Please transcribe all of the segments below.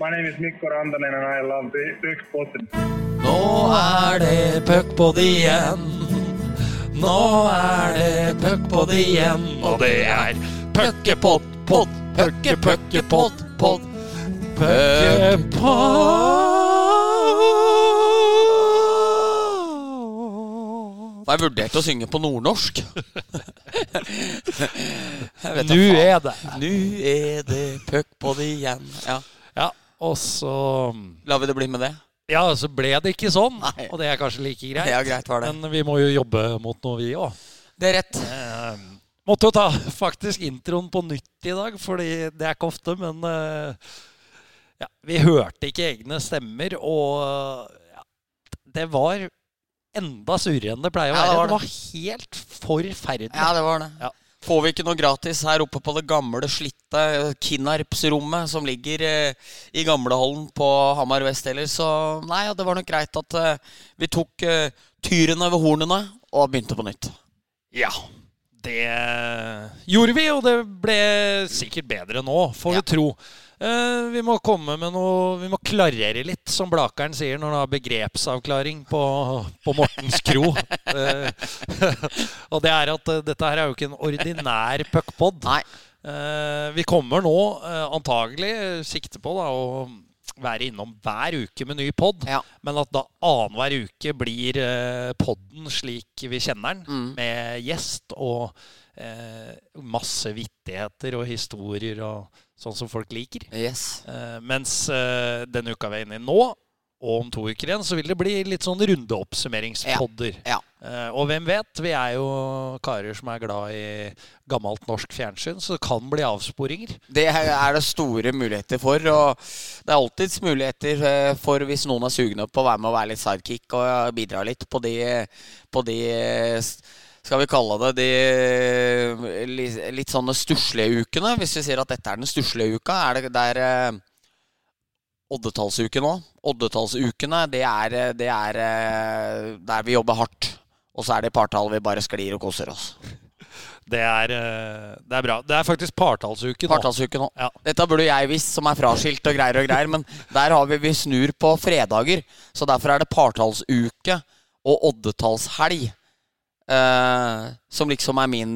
My name is Mikko Rantanen and I love Puckpodden. Nå er det puckpod igjen. Nå er det puckpod igjen. Og det er puckepod, pod, pucke, puckepod, pod. Jeg vurderte å synge på nordnorsk. Nå er det Nå er det. puck på det igjen. Ja, Ja, og så lar vi det bli med det? Ja, så ble det ikke sånn. Nei. Og det er kanskje like greit. Ja, greit var det. Men vi må jo jobbe mot noe, vi òg. Det er rett. Eh, måtte jo ta faktisk introen på nytt i dag, fordi det er ikke ofte, men eh, ja, vi hørte ikke egne stemmer, og ja, det var enda surere enn det pleier å Ja, være. det var det var helt forferdelig. Ja, det var det. Ja. Får vi ikke noe gratis her oppe på det gamle, slitte Kinnarps-rommet som ligger eh, i gamlehallen på Hamar vest heller, så nei, ja, det var nok greit at eh, vi tok eh, tyrene ved hornene og begynte på nytt. Ja, det gjorde vi, og det ble sikkert bedre nå, får Ja. vi tro. Eh, vi må komme med noe Vi må klarere litt, som Blakeren sier når han har begrepsavklaring på, på Mortens kro. Eh, og det er at eh, dette her er jo ikke en ordinær puckpod. Vi kommer nå antagelig sikte på da, å være innom hver uke med ny pod. Ja. Men at da annenhver uke blir podden slik vi kjenner den, Mm. med gjest og eh, masse vittigheter og historier og sånn som folk liker. Yes. Eh, mens eh, denne uka vi er inne i nå, og om to uker igjen, så vil det bli litt sånn rundeoppsummeringspodder. Ja. Eh, og hvem vet? Vi er jo karer som er glad i gammelt norsk fjernsyn, så det kan bli avsporinger. Det er det store muligheter for. Og det er alltids muligheter eh, for hvis noen er sugne på å være med og være litt sidekick og bidra litt på de, på de skal vi kalle det de litt sånne stusslige ukene? Hvis vi sier at dette er den stusslige uka, er det der eh, oddetallsuken òg. Oddetallsukene, det er, det er eh, der vi jobber hardt. Og så er det partall vi bare sklir og koser oss. Det er, eh, det er bra. Det er faktisk partallsuke nå. Partallsuke nå. Ja. Dette burde jeg visst, som er fraskilt og greier og greier, men der har vi Vi snur på fredager. Så derfor er det partallsuke og oddetallshelg. Eh, som liksom er min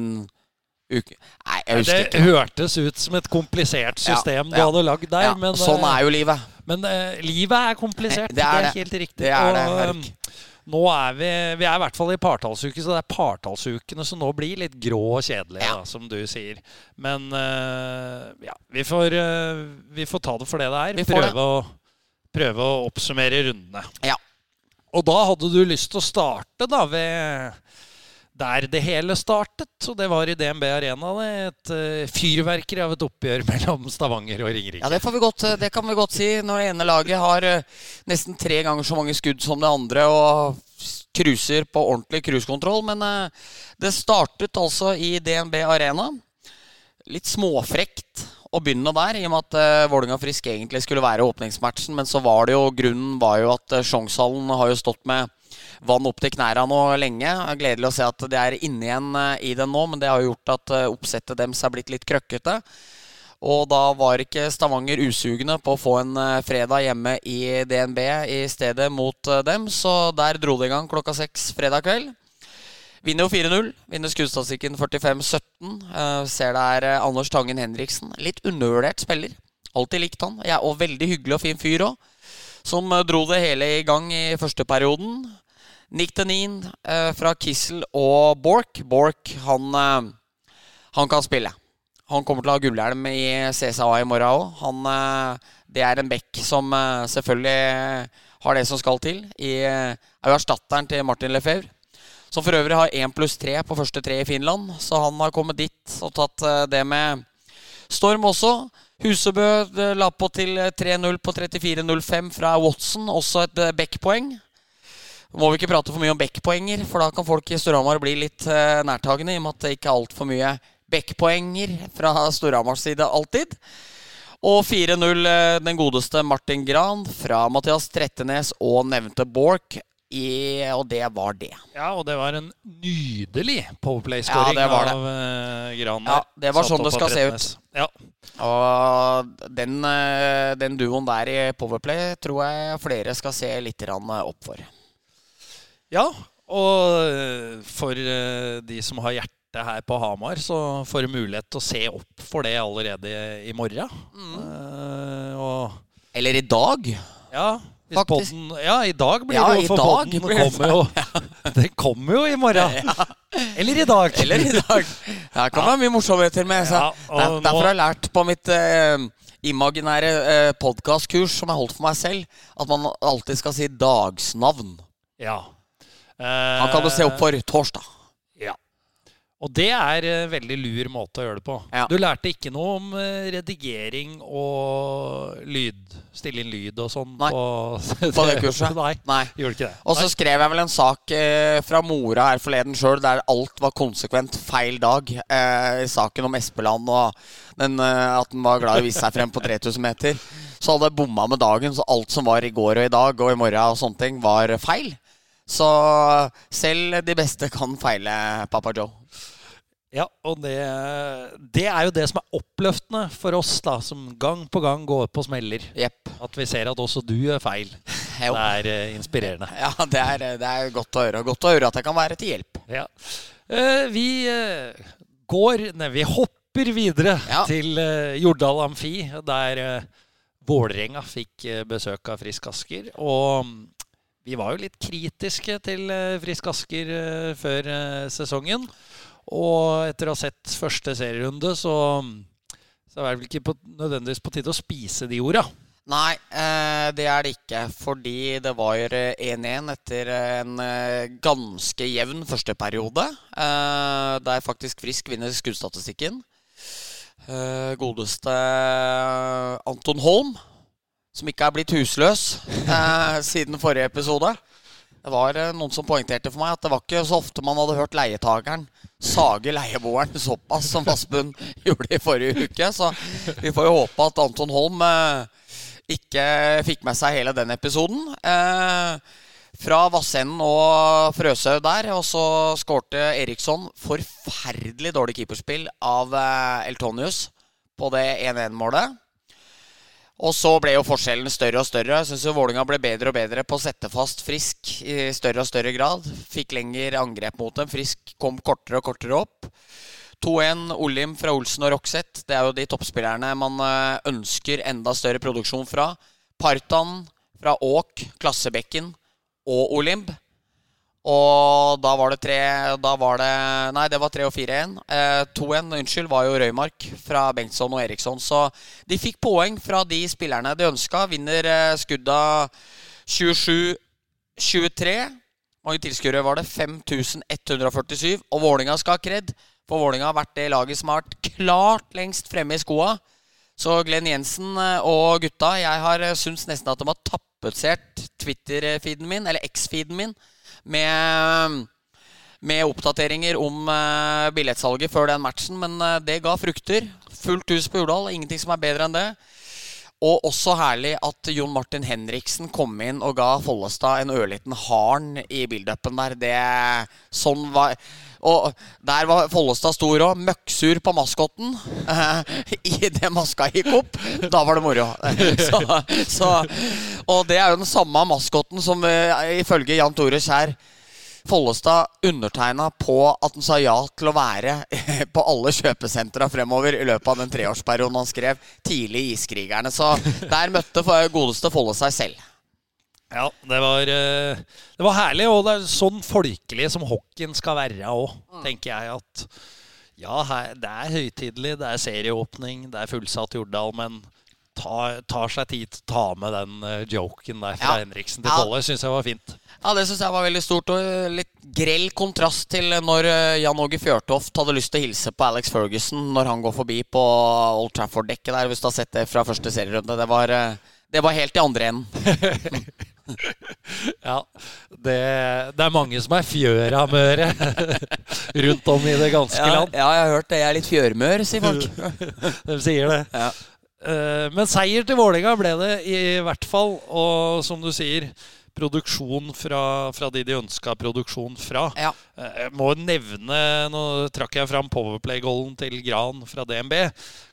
uke Nei, jeg husker Det ikke. hørtes ut som et komplisert system du ja. hadde lagd der. Ja, men sånn eh, er jo livet. men uh, livet er komplisert. Det er det. helt riktig. Det er det, Og, Erik. eh, nå er vi, vi er i hvert fall i partallsuke, så det er partallsukene som nå blir litt grå og kjedelige, Ja. da, som du sier. Men uh, ja, vi får, uh, vi får ta det for det det er. Prøve å, prøve å oppsummere rundene. Ja. Og da hadde du lyst til å starte da ved der det hele startet, og det var i DNB Arena. Det, et uh, fyrverkeri av et oppgjør mellom Stavanger og Ringerike. Ja, det, vi godt, det kan vi godt si. Når det ene laget har eh, nesten tre ganger så mange skudd som det andre og cruiser på ordentlig cruisekontroll. Men eh, det startet altså i DNB Arena. Litt småfrekt å begynne der, i og med at uh, Vålerenga Frisk egentlig skulle være åpningsmatchen. Men så var det jo grunnen var jo at uh, Sjongshallen har jo stått med vann opp til knærne nå lenge. Gledelig å se at de er inne igjen eh, i den nå, men det har jo gjort at eh, oppsettet deres er blitt litt krøkkete. Og da var ikke Stavanger usugne på å få en eh, fredag hjemme i DNB i stedet mot dem, så der dro det i gang klokka seks fredag kveld. Vinner jo 4-0. Vinner skuddstatistikken 45-17. Eh, ser det er Anders Tangen Henriksen. Litt undervurdert spiller. Alltid likt han. Ja, og veldig hyggelig og fin fyr òg. Som dro det hele i gang i første perioden. Nick Denin eh, fra Kissel og Borch. Borch, han, eh, han kan spille. Han kommer til å ha gullhjelm i CSA i morgen òg. Eh, det er en bekk som eh, selvfølgelig har det som skal til. I, eh, er jo erstatteren til Martin Lefebvre. Som for øvrig har én pluss tre på første tre i Finland. Så han har kommet dit og tatt eh, det med storm også. Husebø la på til eh, 3-0 på 34-05 fra Watson. Også et backpoeng. Nå må vi ikke prate for mye om backpoenger, for da kan folk i Storhamar bli litt uh, nærtagende, i og med at det ikke er altfor mye backpoenger fra Storhamars side alltid. Og 4-0 eh, den godeste Martin Gran fra Mathias Trettenes og nevnte Borch. I, og det var det. Ja, og det var en nydelig powerplay-skåring Ja, av uh, Gran. Ja, det var sånn det skal se ut. Ja. Og den, eh, den duoen der i Powerplay tror jeg flere skal se litt opp for. Ja, og eh, for eh, de som har hjerte her på Hamar, så får du mulighet til å se opp for det allerede i morgen. Mm. Uh, Eller i dag. ja, podden, ja, i dag blir Ja, det jo for dag podden det kommer jo, Den kommer jo i morgen. Eller i dag. Eller i dag. Her kan det være mye morsomheter med. Så. Ja, Der- Derfor har jeg lært på mitt uh, imaginære eh, podkastkurs som jeg holdt for meg selv, at man alltid skal si dagsnavn. Ja. Han kan du se opp for torsdag. Ja. Og det er en veldig lur måte å gjøre det på. Ja. Du lærte ikke noe om eh, redigering og lyd. Stille inn lyd og sånn på, På det kurset? Nei, Nei. gjorde ikke det. Og så skrev jeg vel en sak eh, fra mora her forleden sjøl der alt var konsekvent feil dag. Eh, I saken om Espeland og den, eh, at den var glad i å vise seg frem på 3000 meter. Så hadde jeg bomma med dagen, så alt som var i går og i dag og i morgen og sånne ting, var feil. Så selv de beste kan feile, Papa Joe. Ja, og det, det er jo det som er oppløftende for oss, da, som gang på gang går på smeller. Yep. At vi ser at også du gjør feil. Jo. Det er eh, inspirerende. Ja, det er, det er godt å høre. Godt å høre at jeg kan være til hjelp. Ja. Eh, vi eh, går Nei, vi hopper videre Ja. til Jordal Amfi, der Vålerenga fikk besøk av Frisk Asker. Og mm, vi var jo litt kritiske til eh, Frisk Asker eh, før eh, sesongen. Og etter å ha sett første serierunde, så, så er det vel ikke på, nødvendigvis på tide å spise de orda. Nei, det er det ikke. Fordi det var eh, 1-1 etter en ganske jevn første periode. Der faktisk Frisk vinner skuddstatistikken. Godeste Anton Holm, som ikke er blitt husløs eh, siden forrige episode. Det var eh, noen som poengterte for meg at det var ikke så ofte man hadde hørt leietageren sage leieboeren såpass som Vassbund gjorde i forrige uke. Så vi får jo håpe at Anton Holm eh, ikke fikk med seg hele den episoden. Eh, fra Vassenden og Frøshaug der, og så skårte Eriksson forferdelig dårlig keeperspill av eh, Eltonius på det 1-1-målet. Og så ble jo forskjellen større og større. Jeg syns Vålinga ble bedre og bedre på å sette fast Frisk i større og større grad. Fikk lengre angrep mot dem. Frisk kom kortere og kortere opp. 2-1 Olim fra Olsen og Rokseth. Det er jo de toppspillerne man eh, ønsker enda større produksjon fra. Partan fra Åk, Klassebekken og Olimb. Og da var det tre Da var det Nei, det var 3 og 4-1. Eh, 2-1, unnskyld, var jo Røymark fra Bengtsson og Eriksson. Så de fikk poeng fra de spillerne de ønska. Vinner skudda 27-23. Mange tilskuere var det? 5147. Og Vålinga skal ha kred. For Vålinga har vært det laget som har vært klart lengst fremme i skoa. Så Glenn Jensen eh, og gutta, jeg har eh, syntes nesten at de har tappetsert Twitter-feeden min, eller X-feeden min, med, med oppdateringer om eh, billettsalget før den matchen. Men eh, det ga frukter. Fullt hus på Jordal. Ingenting som er bedre enn det. Og også herlig at Jon Martin Henriksen kom inn og ga Follestad en ørliten harn i build-upen der. Det, sånn var Og der var Follestad stor òg. Møkksur på maskotten i Idet maska gikk opp. Da var det moro. Så, så, og det er jo den samme maskotten som eh, ifølge Jan Tore Skjær Follestad undertegna på at han sa ja til å være på alle kjøpesentra fremover i løpet av den treårsperioden han skrev tidlig i Iskrigerne. Så der møtte godeste Folle seg selv. Ja, det var, eh, det var herlig, og det er sånn folkelig som hockeyen skal være òg, tenker jeg. at ja, her, det er høytidelig, det er serieåpning, det er fullsatt Jordal, men ta, tar seg tid til å ta med den eh, joken der fra Ja. Henriksen til Ja. Folle, syns jeg var fint. Ja, Det syns jeg var veldig stort, og litt grell kontrast til når eh, Jan Åge Fjørtoft hadde lyst til å hilse på Alex Ferguson når han går forbi på Old Trafford-dekket der, hvis du har sett det fra første serierunde. Det var, eh, det var helt i andre enden. Ja, det, det er mange som er fjøramøre rundt om i det ganske Ja, land. ja, jeg har hørt det. Jeg er litt fjørmør, sier folk. De sier det. Ja. Eh, Men seier til Vålerenga ble det i hvert fall. Og som du sier, produksjon fra, fra de de ønska produksjon fra. Ja. Eh, Jeg må nevne Nå trakk jeg fram powerplay-gollen til Gran fra DNB.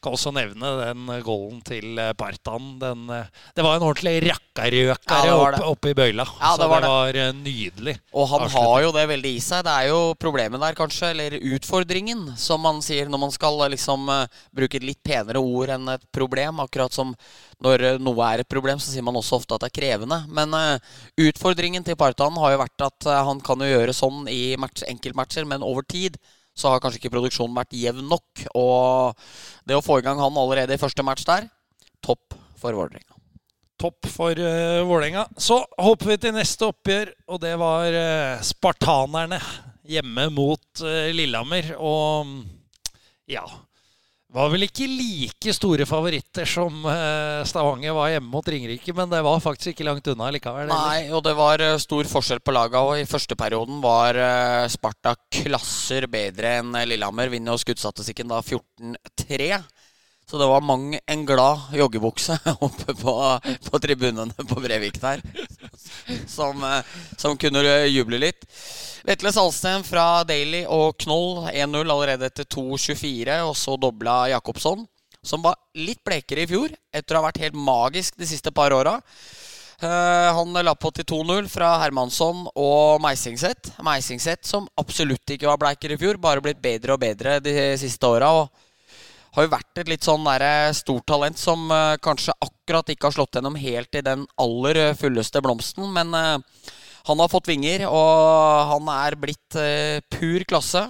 Kan også nevne den gollen til eh, Partan. Den, eh, det var en ordentlig Ja, oppe opp, i bøyla. Ja, Så det var det var eh, nydelig. Og han har jo det veldig i seg. Det er jo problemet der, kanskje, eller utfordringen, som man sier når man skal eh, liksom eh, bruke et litt penere ord enn et problem. Akkurat som når eh, noe er et problem, så sier man også ofte at det er krevende. Men eh, utfordringen til Partan har jo vært at eh, han kan jo gjøre sånn i match, enkeltmatcher, men over tid så har kanskje ikke produksjonen vært jevn nok. Og det å få i gang han allerede i første match der, topp for Vålerenga. Topp for uh, Vålerenga. Så hopper vi til neste oppgjør, og det var uh, spartanerne hjemme mot uh, Lillehammer. Og mm, ja Var vel ikke like store favoritter som eh, Stavanger var hjemme mot Ringerike, men det var faktisk ikke langt unna likevel. Nei, og det var eh, stor forskjell på laga. Og i første perioden var eh, Sparta klasser bedre enn eh, Lillehammer. Vinner jo skuddstatistikken da 14-3. Så det var mang en glad joggebukse oppe på, på tribunene på Brevik der. Som, eh, som kunne juble litt. Vetle Salsten fra Daly og Knoll 1-0 allerede etter 2.24. Og så dobla Jacobsson, som var litt blekere i fjor, etter å ha vært helt magisk de siste par åra. Eh, han la på til 2-0 fra Hermansson og Meisingseth. Meisingseth som absolutt ikke var bleikere i fjor, bare blitt bedre og bedre de siste åra. Og har jo vært et litt sånn der stort talent som uh, kanskje akkurat ikke har slått gjennom helt i den aller eh, fulleste blomsten. Men uh, han har fått vinger, og han er blitt uh, pur klasse.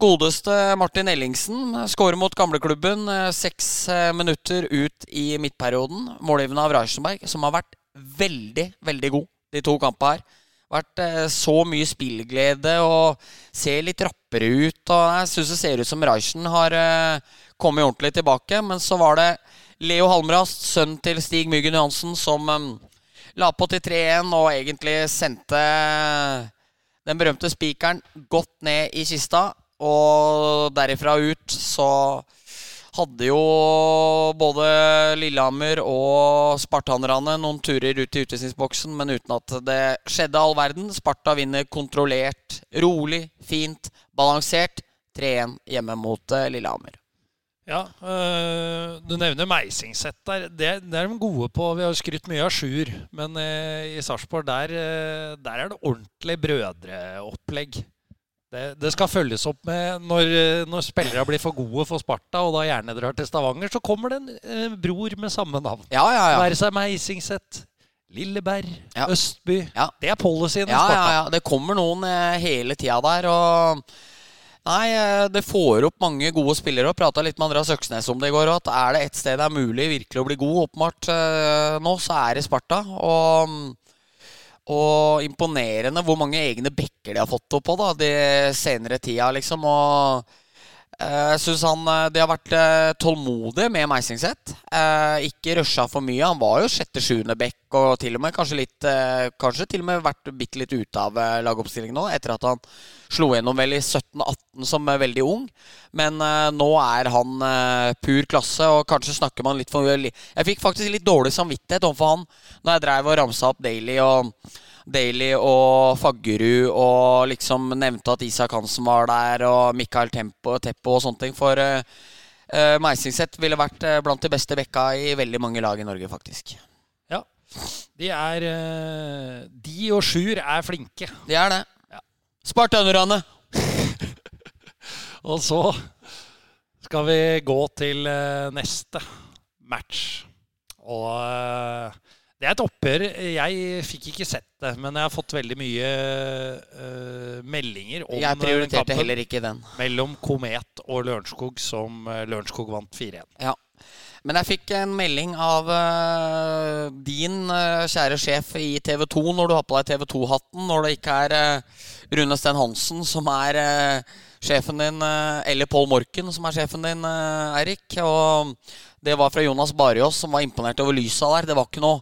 Godeste Martin Ellingsen skårer mot gamleklubben seks minutter ut i midtperioden. Målgivende av Reichenberg, som har vært veldig, veldig god de to kampene her. Vært så mye spillglede og ser litt rappere ut. Og jeg syns det ser ut som Reichen har eh, kommet ordentlig tilbake. Men så var det Leo Halmrast, sønn til Stig Myggen Johansen, som eh, la på til 3-1 og egentlig sendte den berømte spikeren godt ned i kista. Og derifra ut så hadde jo både Lillehammer og spartanerne noen turer ut i utvisningsboksen, men uten at det skjedde all verden. Sparta vinner kontrollert, rolig, fint, balansert. 3-1 hjemme mot eh, Lillehammer. Ja, øh, Du nevner Meisingset der. Det, det er de gode på. Vi har skrytt mye av Sjur, men øh, i Sarpsborg der, øh, der er det ordentlig brødreopplegg. Det, det skal følges opp med når, når spillere blir for gode for Sparta, og da gjerne drar til Stavanger, så kommer det en bror med samme navn. Ja, ja, ja. Være seg Meisingset, Lilleberg, Ja. Østby. Ja. Det er policyen i Ja, Sparta. ja, ja. Det kommer noen hele tida der. Og Nei, eh, det får opp mange gode spillere. Og Prata litt med Andreas Øksnes om det i går. At er det et sted det er mulig virkelig å bli god, åpenbart eh, nå, så er det Sparta. Og, og imponerende hvor mange egne bekker de har fått opp på da, de senere tida, liksom. Og jeg syns han eh, De har vært eh, tålmodige med Meisingseth. Eh, ikke rusha for mye. Han var jo sjette-sjuende bekk og til og med kanskje litt eh, Kanskje til og med vært bitte litt ute av eh, lagoppstillingen nå, etter at han slo gjennom vel i 17-18 som eh, veldig ung. Men eh, nå er han eh, pur klasse, og kanskje snakker man litt for Jeg fikk faktisk litt dårlig samvittighet overfor han når jeg dreiv og ramsa opp Daily og Daly og Faggerud og liksom nevnte at Isak Hansen var der, og Mikael Tempo, Teppo og sånne ting. For uh, Meisingset ville vært eh, blant de beste bekka i veldig mange lag i Norge, faktisk. Ja. De er De og Sjur er flinke. De er det. Ja. Spartanerne! Og så skal vi gå til eh, neste match. Og eh, det er et oppgjør Jeg fikk ikke sett det, men jeg har fått veldig mye uh, meldinger om Jeg prioriterte heller ikke den. mellom Komet og Lørenskog, som uh, Lørenskog vant 4-1. Ja. Men jeg fikk en melding av uh, din uh, kjære sjef i TV 2 når du har på deg TV 2-hatten, når det ikke er eh, Rune Sten Hansen som er eh, sjefen din, eh, eller Pål Morken som er sjefen din, eh, Eirik. Og det var fra Jonas Barjås, som var imponert over lysa der. Det var ikke noe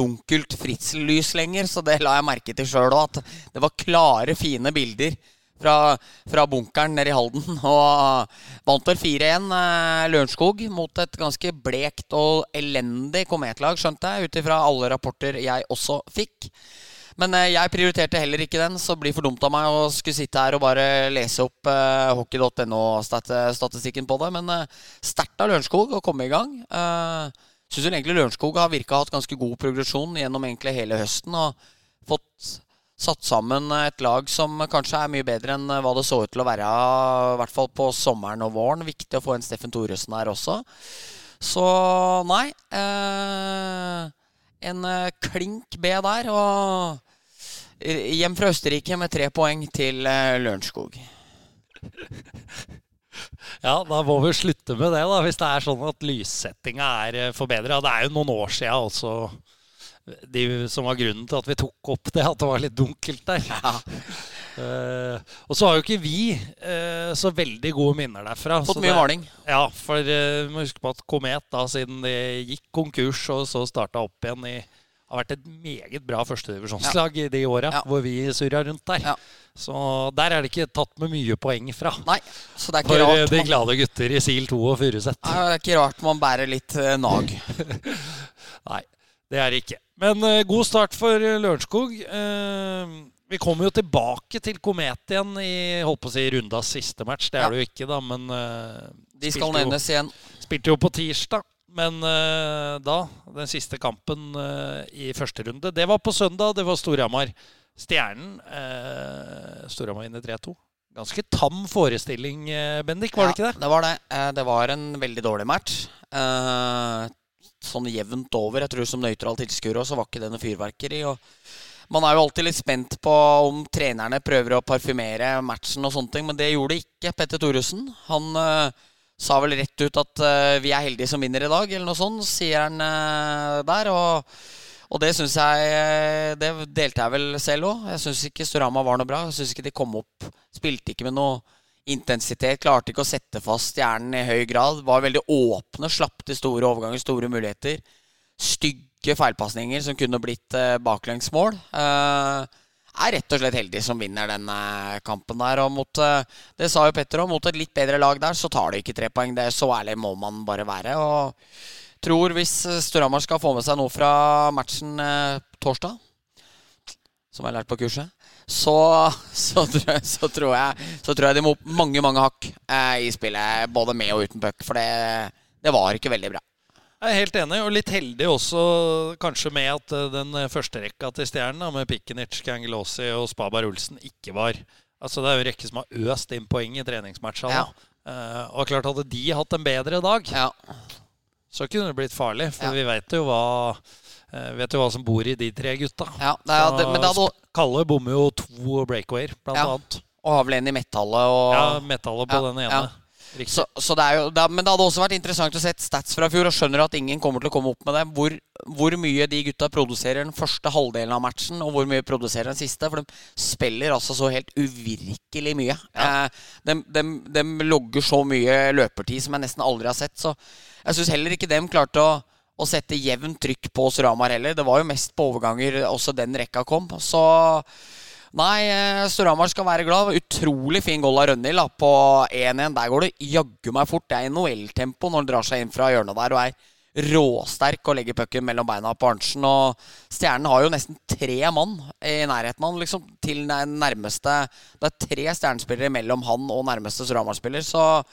dunkelt fritzel-lys lenger, så det la jeg merke til sjøl òg. At det var klare, fine bilder fra, fra bunkeren nede i Halden. Og vant vel 4-1 eh, Lørenskog mot et ganske blekt og elendig kometlag, skjønte jeg, ut ifra alle rapporter jeg også fikk. Men eh, jeg prioriterte heller ikke den, så blir for dumt av meg å skulle sitte her og bare lese opp uh, hockey.no-statistikken på det. Men uh, sterkt av Lørenskog å komme i gang. Uh, Syns egentlig Lørenskog har virka hatt ganske god progresjon gjennom egentlig hele høsten. Og fått satt sammen et lag som kanskje er mye bedre enn hva det så ut til å være, i hvert fall på sommeren og våren. Viktig å få en Steffen Thoresen her også. Så nei. Eh, en klink B der. Og hjem fra Østerrike med tre poeng til uh, Lørenskog. Ja, da må vi slutte med det, da, hvis det er sånn at lyssettinga er eh, forbedra. Det er jo noen år sia også de som var grunnen til at vi tok opp det, at det var litt dunkelt der. Ja. Uh, og så har jo ikke vi uh, så veldig gode minner derfra. Fått mye varning. Ja, for uh, huske på at Komet, da, siden de gikk konkurs og så starta opp igjen i har vært et meget bra førstedivisjonslag ja. i de åra ja. hvor vi surra rundt der. Ja. Så der er det ikke tatt med mye poeng fra. Nei, så det er ikke For rart de glade gutter i SIL 2 og Furuset. Det er ikke rart man bærer litt uh, nag. Nei, det er det ikke. Men uh, god start for Lørenskog. Uh, vi kommer jo tilbake til Komet igjen i holdt på å si, rundas siste match. Det er det jo ikke, da, men De skal nevnes igjen. Spilte jo på tirsdag. Men uh, da, den siste kampen uh, i første runde, det var på søndag. Det var Storhamar. Stjernen. Uh, Storhamar vinner 3-2. Ganske tam forestilling, Bendik, var ja, det ikke det? Det var det. det var en veldig dårlig match. sånn jevnt over. Jeg tror som nøytral tilskuer så var ikke det noe fyrverkeri. Og man er jo alltid litt spent på om trenerne prøver å parfymere matchen og sånne ting, men det gjorde ikke Petter Thoresen. Han sa vel rett ut at uh, vi er heldige som vinner i dag, eller noe sånt, sier han uh, der. Og, og det syns jeg eh, Det delte jeg vel selv òg. Jeg syns ikke Storama var noe bra. Jeg syns ikke de kom opp. Spilte ikke med noe intensitet. Klarte ikke å sette fast hjernen i høy grad. Var veldig åpne. Slapp til store overganger, store muligheter. Stygge feilpasninger som kunne blitt uh, baklengsmål. Uh, er rett og slett heldig som vinner den kampen der. Og mot, eh, det sa jo Petter òg, mot et litt bedre lag der, så tar de ikke tre poeng. Det er Så ærlig må man bare være. Og tror hvis Storhamar skal få med seg noe fra matchen eh, torsdag, som jeg har lært på kurset, så, så, tror, jeg, så, tror, jeg, så tror jeg de må opp mange, mange hakk eh, i spillet, både med og uten puck. For det, det var ikke veldig bra. Jeg er helt enig, og litt heldig også kanskje med at eh, den første rekka til Stjernen, med Pikenic, Kangelossi og Spabar Olsen, ikke var Altså Det er jo en rekke som har øst inn poeng i treningsmatchene. Ja. Uh, og klart Hadde de hatt en bedre dag, ja. så kunne det blitt farlig. For ja. vi vet jo hva uh, vet jo hva som bor i de tre gutta. Ja, det er, det, hadde... Kalle bommer jo to breakawayer, blant annet. Og har vel en i metallet. Og... Ja, metallet på den ene. Så, så det jo, det, men det hadde også vært interessant å se stats fra fjor, og skjønner at ingen kommer til å komme opp med det. Hvor, hvor, mye de gutta produserer den første halvdelen av matchen, og hvor mye produserer den siste. For de spiller altså så helt uvirkelig mye. Ja. Eh, de, de, de, logger så mye løpertid som jeg nesten aldri har sett. Så jeg syns heller ikke dem klarte å, å sette jevnt trykk på Suramar heller. Det var jo mest på overganger også den rekka kom. Så Nei, eh, Storhamar skal være glad. Utrolig fin goal av Rønhild på 1-1. Der går det jaggu meg fort. Det er NHL-tempo når han drar seg inn fra hjørnet der og er råsterk og legger pucken mellom beina på Arntzen. Og Stjernen har jo nesten tre mann i nærheten av liksom, til nærmeste Det er tre stjernespillere mellom han og nærmeste Storhamar-spiller, så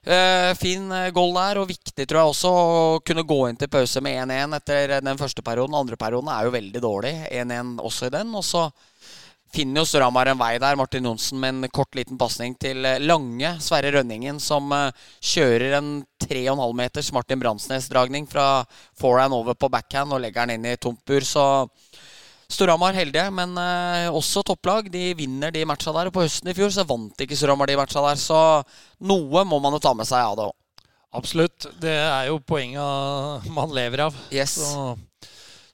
Uh, fin goal der, og viktig tror jeg også å kunne gå inn til pause med 1-1 etter den første perioden. Andre perioden er jo veldig dårlig. 1-1 også i den. Og så finner jo Storhamar en vei der. Martin Johnsen med en kort, liten pasning til eh, Lange. Sverre Rønningen som uh, kjører en 3,5 meters Martin Bransnes-dragning fra forehand over på backhand og legger den inn i tomt bur. Så Storhamar heldige, men uh, også topplag. De vinner de matcha der. Og på høsten i fjor så vant ikke Storhamar de matcha der, så noe må man jo ta med seg av det òg. Absolutt. Det er jo poenget man lever av. Yes. Så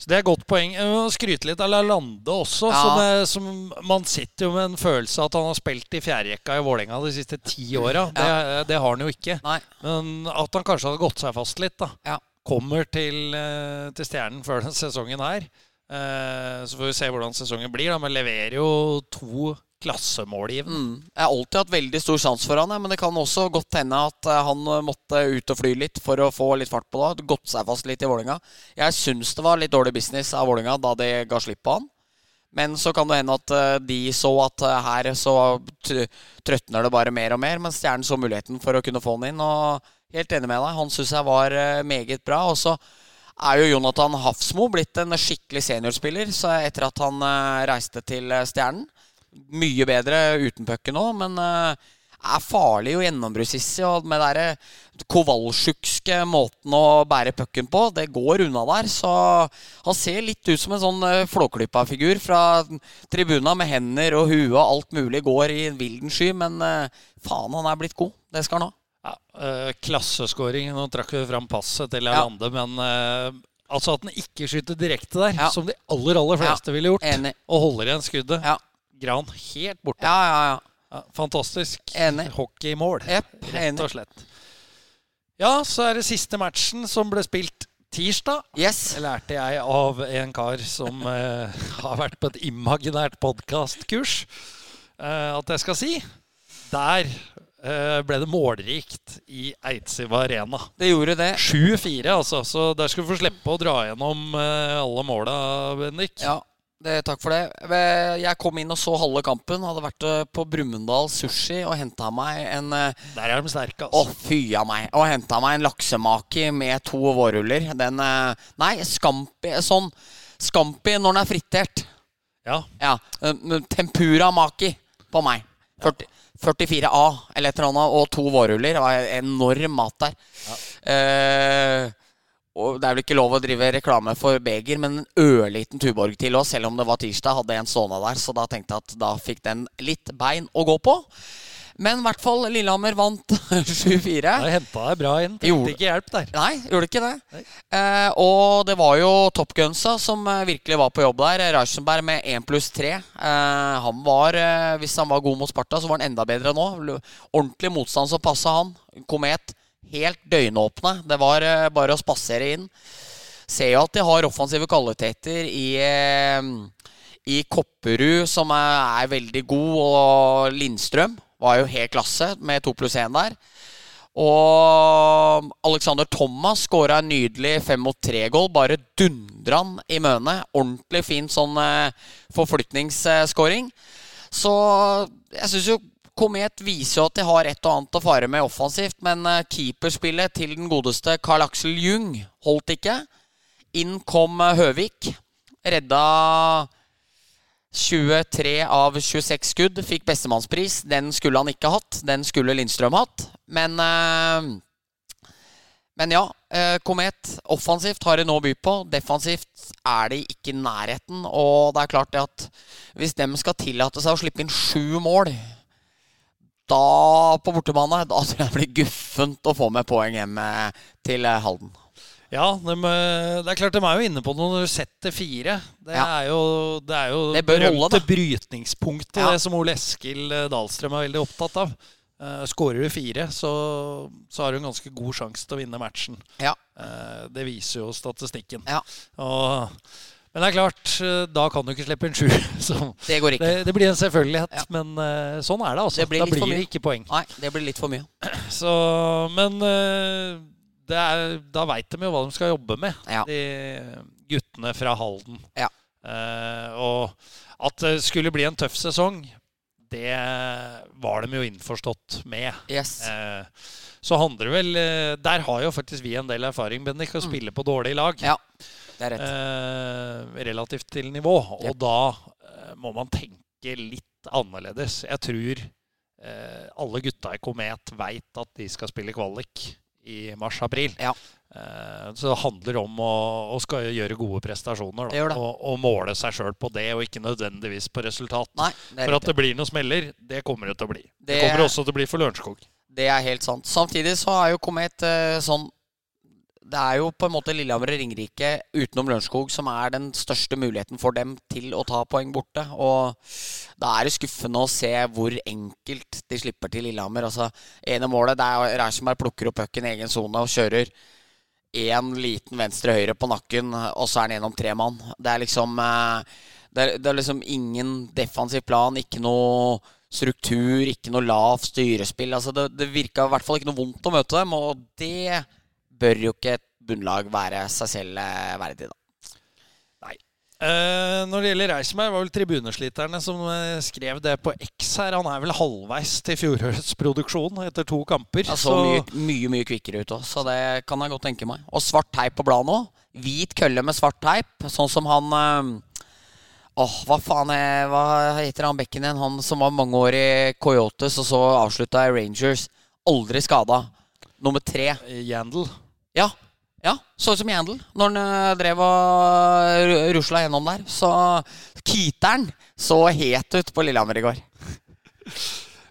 det er et godt poeng. Skryte litt av Lalande også. Ja. Som, er, som, man sitter jo med en følelse av at han har spilt i fjerderekka i Vålerenga de siste ti åra. Ja. Det, det, har han jo ikke. Nei. Men at han kanskje hadde gått seg fast litt. da. Ja. Kommer til, eh, til, Stjernen før denne sesongen her. Eh, så får vi se hvordan sesongen blir. da, Men leverer jo to klassemålgivende. Mm. Jeg har alltid hatt veldig stor sans for han, men det kan også godt hende at eh, han eh, måtte ut og fly litt for å få litt fart på det. Gått seg fast litt i Vålinga. Jeg syns det var litt dårlig business av Vålinga da de ga slipp på han. Men så kan det hende at eh, de så at her så trøtner det bare mer og mer, men Stjernen så muligheten for å kunne få han inn. Og helt enig med deg, han syns jeg var meget bra. Og så er jo Jonathan Hafsmo blitt en skikkelig seniorspiller etter at han reiste til Stjernen. Mye bedre uten pucken nå, men eh, er farlig og gjennombruddssissig. Og med den kovalsjukske måten å bære pucken på, det går unna der. Så han ser litt ut som en sånn eh, flåklippa-figur fra tribuna med hender og hue og alt mulig. Går i en vilden sky, men eh, faen, han er blitt god. Det skal han ha. Ja, klasseskåring. Nå trakk vi fram passet til Ja. Lande, men eh, altså at han ikke skyter direkte der, Ja. som de aller aller fleste ville gjort, Enig. og holder igjen skuddet. Ja, Gran helt borte. ja, ja. ja. Ja, fantastisk. Enig. Hockeymål, yep, rett og slett. Ja, så er det siste matchen som ble spilt tirsdag. Yes. Det lærte jeg av en kar som eh, har vært på et imaginært podkastkurs, eh, at jeg skal si. Der eh, ble det målrikt i Eidsiva Arena. Det gjorde det. 7-4, altså. Så der skal du få slippe å dra gjennom eh, alle måla, Bendik. Ja, det, takk for det. Jeg kom inn og så halve kampen. Hadde vært eh, på Brumunddal Sushi og henta meg en eh, Der er de sterke, Å, altså. fy a meg. Og henta meg en laksemaki med to vårruller. Den eh, Nei, Scampi Sånn Scampi når den er fritert. Ja. Ja. Tempura maki på meg. 40, 44A eller et eller annet, og to vårruller. Det var enorm mat der. Eh, og Det er vel ikke lov å drive reklame for beger, men en ørliten Tuborg til oss, selv om det var tirsdag, hadde en stående der. Så da tenkte jeg at da fikk den litt bein å gå på. Men i hvert fall, Lillehammer vant 7-4. Da henta deg bra inn. Trengte ikke hjelp der. Nei, gjorde ikke det. Eh, og det var jo Top Gunsa som eh, virkelig var på jobb der. Reichenberg med 1 pluss 3. Eh, han var, eh, hvis han var god mot Sparta, så var han enda bedre nå. Ordentlig motstand som passa han. Komet helt døgnåpne. Det var eh, bare å spasere inn. Ser jo at de har offensive kvaliteter i eh, i Kopperud, som er, er veldig god, og Lindstrøm var jo helt klasse med 2 pluss 1 der. Og Alexander Thomas skåra en nydelig fem mot tre-goal. Bare dundra han i møne. Ordentlig fin sånn eh, forflytningsskåring. Så jeg syns jo Komet viser jo at de har et og annet å fare med offensivt, men eh, keeperspillet til den godeste Carl Axel Jung holdt ikke. Inn kom eh, Høvik. Redda 23 av 26 skudd. Fikk bestemannspris. Den skulle han ikke hatt. Den skulle Lindstrøm hatt. Men eh, Men ja. Komet offensivt har de nå by på. Defensivt er de ikke i nærheten. Og det er klart det at hvis de skal tillate seg å slippe inn sju mål da på bortebane, da tror jeg det blir guffent å få med poeng hjem eh, til eh, Halden. Ja, de, eh, det er klart de er jo inne på noe når du setter fire. Det Ja. er jo det, er jo Det berømte brytningspunktet, Ja. det som Ole Eskil Dahlstrøm er veldig opptatt av. Uh, Skårer du fire, så, så har du en ganske god sjanse til å vinne matchen. Ja. Uh, det viser jo statistikken. Ja. Og, men det er klart, eh, da kan du ikke slippe en sju. Det går ikke. det, det blir en selvfølgelighet, Ja. men uh, sånn er det altså. Det blir da blir det ikke poeng. Nei, det blir litt for mye. Så, men uh, det er, da veit de jo hva de skal jobbe med, Ja. de guttene fra Halden. Ja. Uh, og at det skulle bli en tøff sesong, det var de jo innforstått med. Yes. Så handler det vel Der har jo faktisk vi en del erfaring, Bendik, å spille på dårlig lag. Mm. Ja. Eh, relativt til nivå. Og Yep. da eh, må man tenke litt annerledes. Jeg tror eh, alle gutta i Komet veit at de skal spille kvalik i mars-april. Ja. Eh, så det handler om å, å skal gjøre gode prestasjoner. Da, det. og, og måle seg sjøl på det, og ikke nødvendigvis på resultat. Nei, det For at det blir noen smeller, det kommer det til å bli. Det, Det- kommer også til å bli for Lørenskog. Det er helt sant. Samtidig så er jo Komet eh, sånn Det er jo på en måte Lillehammer og Ringerike utenom Lørenskog som er den største muligheten for dem til å ta poeng borte. Og da er det skuffende å se hvor enkelt de slipper til Lillehammer. Altså, ene målet det er Reichenberg plukker opp pucken i egen sone og kjører én liten venstre-høyre på nakken, og så er han gjennom tre mann. Det er liksom eh, det er, det er liksom ingen defensiv plan, ikke noe struktur, ikke noe lavt styrespill. Altså det, det virka i hvert fall ikke noe vondt å møte dem, og det bør jo ikke et bunnlag være seg selv eh, verdig, da. Eh, når det gjelder Reisberg, var vel tribunesliterne som eh, skrev det på X her. Han er vel halvveis til fjorårets produksjon etter to kamper. Ja, så mye, mye mye kvikkere ut òg, så det kan jeg godt tenke meg. Og svart teip på bladet nå. Hvit kølle med svart teip, sånn som han Åh, hva faen er, Hva heter han bekken igjen? Han som var mange år i Coyotes, og så avslutta i Rangers. Aldri skada. Nummer tre. Yandel. Ja. ja, Så ut som Yandel når han eh, drev og rusla gjennom der. Så keeteren så het ut på Lillehammer i går.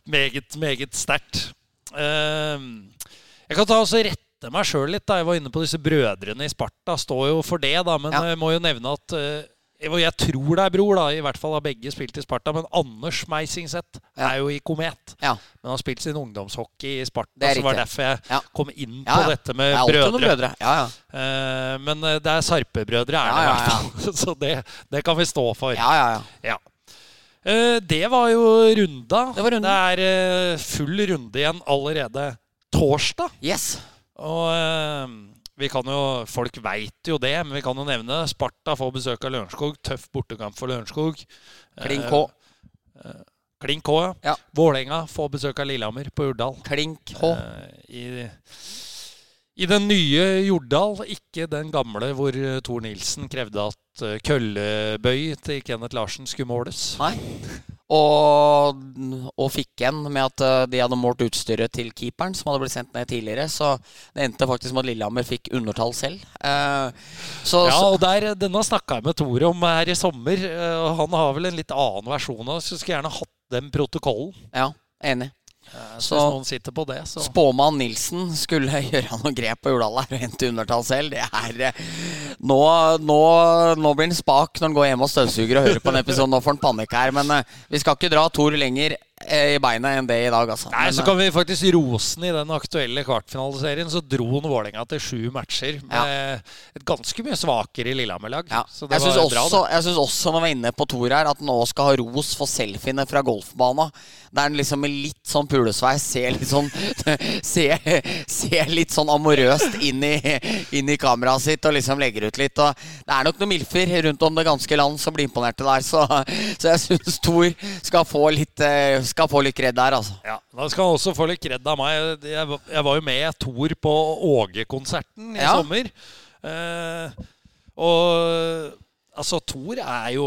Meget, meget sterkt. Eh, jeg kan ta også rette meg sjøl litt. da Jeg var inne på disse brødrene i Sparta. Står jo for det, da. Men Ja. jeg må jo nevne at eh, jeg tror det er bror, da. I hvert fall har begge spilt i Sparta. Men Anders Meisingseth Ja. er jo i Komet. Ja, Men har spilt sin ungdomshockey i Sparta. Det Så var derfor jeg Ja. kom inn på dette med brødre. brødre. Ja, ja. Eh, men eh, det er Sarpe-brødre, er det i hvert fall. Så det, det kan vi stå for. ja, ja, ja. Ja. Eh, det var jo runda. Det var. Det er uh, full runde igjen allerede torsdag. Yes. Og vi kan jo Folk veit jo det, men vi kan jo nevne. Sparta får besøk av Lørenskog. Tøff bortekamp for Lørenskog. Klink Eh, K. Klink K, ja. Ja. Vålerenga får besøk av Lillehammer på Urdal. Klink H. Eh, I, I den nye Jordal, ikke den gamle hvor Thor Tor Nilsen krevde at eh, køllebøy til Kenneth Larsen skulle måles. Nei. Og, og fikk en med at eh, de hadde målt utstyret til keeperen, som hadde blitt sendt ned tidligere. Så det endte faktisk med at Lillehammer fikk undertall selv. Eh, så, Ja, og der, Denne snakka jeg med Tore om her i sommer. eh, og Han har vel en litt annen versjon av det. Skulle gjerne hatt den protokollen. ja, enig. Så- hvis noen sitter på det, så Spåmann Nilsen skulle gjøre noe grep på Jordal her og hente undertall selv. Det er eh, nå, nå, nå blir han spak når han går hjem og støvsuger og hører på en episode. Nå får han panikk her. Men eh, vi skal ikke dra Tor lenger i beina enn det i dag, altså. Nei, Men, så eh, kan vi faktisk rose den i den aktuelle kvartfinaliserien. Så dro han Vålerenga til sju matcher med et ganske mye svakere Lillehammer-lag. Ja. Så det Jeg syns også, også når vi var inne på Tor her, at han nå skal ha ros for selfiene fra golfbana. Der han liksom med litt sånn pulesveis ser litt sånn ser, ser litt sånn amorøst inn i, inn i kameraet sitt og liksom legger ut litt. Og det er nok noen milfer rundt om det ganske land som blir imponerte der, så, så jeg syns Tor skal få litt eh, Skal få litt kred der, altså. Ja, Da skal han også få litt kred av meg. Jeg, var- jeg var jo med Tor på Åge-konserten i Ja. sommer. Eh, og altså, Thor er jo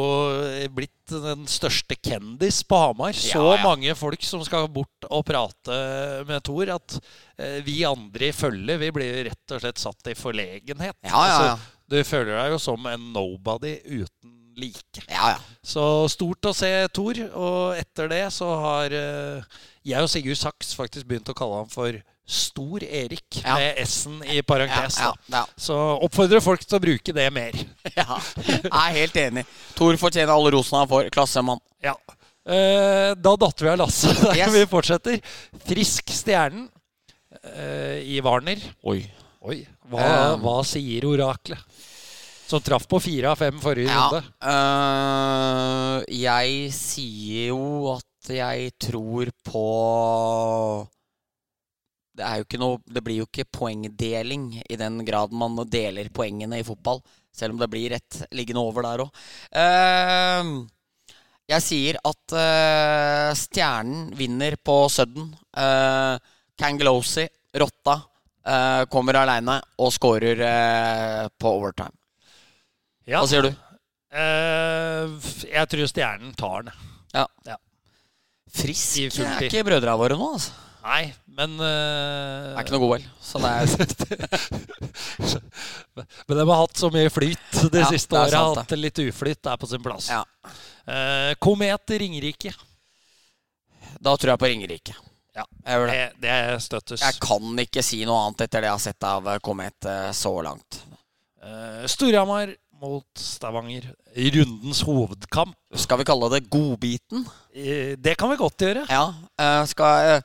blitt den største kendis på Hamar. Så Ja, ja. mange folk som skal bort og prate med Thor, at eh, vi andre i følge vi blir rett og slett satt i forlegenhet. Ja. Altså, du føler deg jo som en nobody uten like. Ja, ja. Så stort å se Thor. Og etter det så har eh, jeg og Sigurd Saks faktisk begynt å kalle ham for Stor Erik, Ja. med S-en i parentes. ja, ja. Så oppfordrer folk til å bruke det mer. ja. Jeg er helt enig. Tor fortjener alle rosene han får. Klassemann. Ja. Eh, da datt vi av lasset. Yes. Vi fortsetter. Frisk Stjernen eh, i Warner. Oi. Oi, hva, Um. hva sier oraklet? Som traff på fire av fem forrige Ja, runde. øh, jeg sier jo at jeg tror på det, er jo ikke noe, det blir jo ikke poengdeling i den grad man deler poengene i fotball. Selv om det blir rett liggende over der òg. jeg sier at uh, Stjernen vinner på Sudden. Uh, Kangelosi, Rotta, uh, kommer aleine og scorer på overtime. Ja. Hva sier du? Eh, jeg tror Stjernen tar den. Frisk er ikke brødrene våre nå, altså. Nei, men Det eh, er ikke noe god vel. Så det er Men de har hatt så mye flyt det Ja, siste sant, Hatt litt uflyt. Er på sin plass. Ja. Uh, Komet Ringerike. Da tror jeg på Ringerike. Ja. Jeg det. Det, det støttes. Jeg kan ikke si noe annet etter det jeg har sett av Komet så langt. Uh, Storhamar mot Stavanger. Rundens hovedkamp. Skal vi kalle det godbiten? Det kan vi godt gjøre. Ja. eh, Skal eh,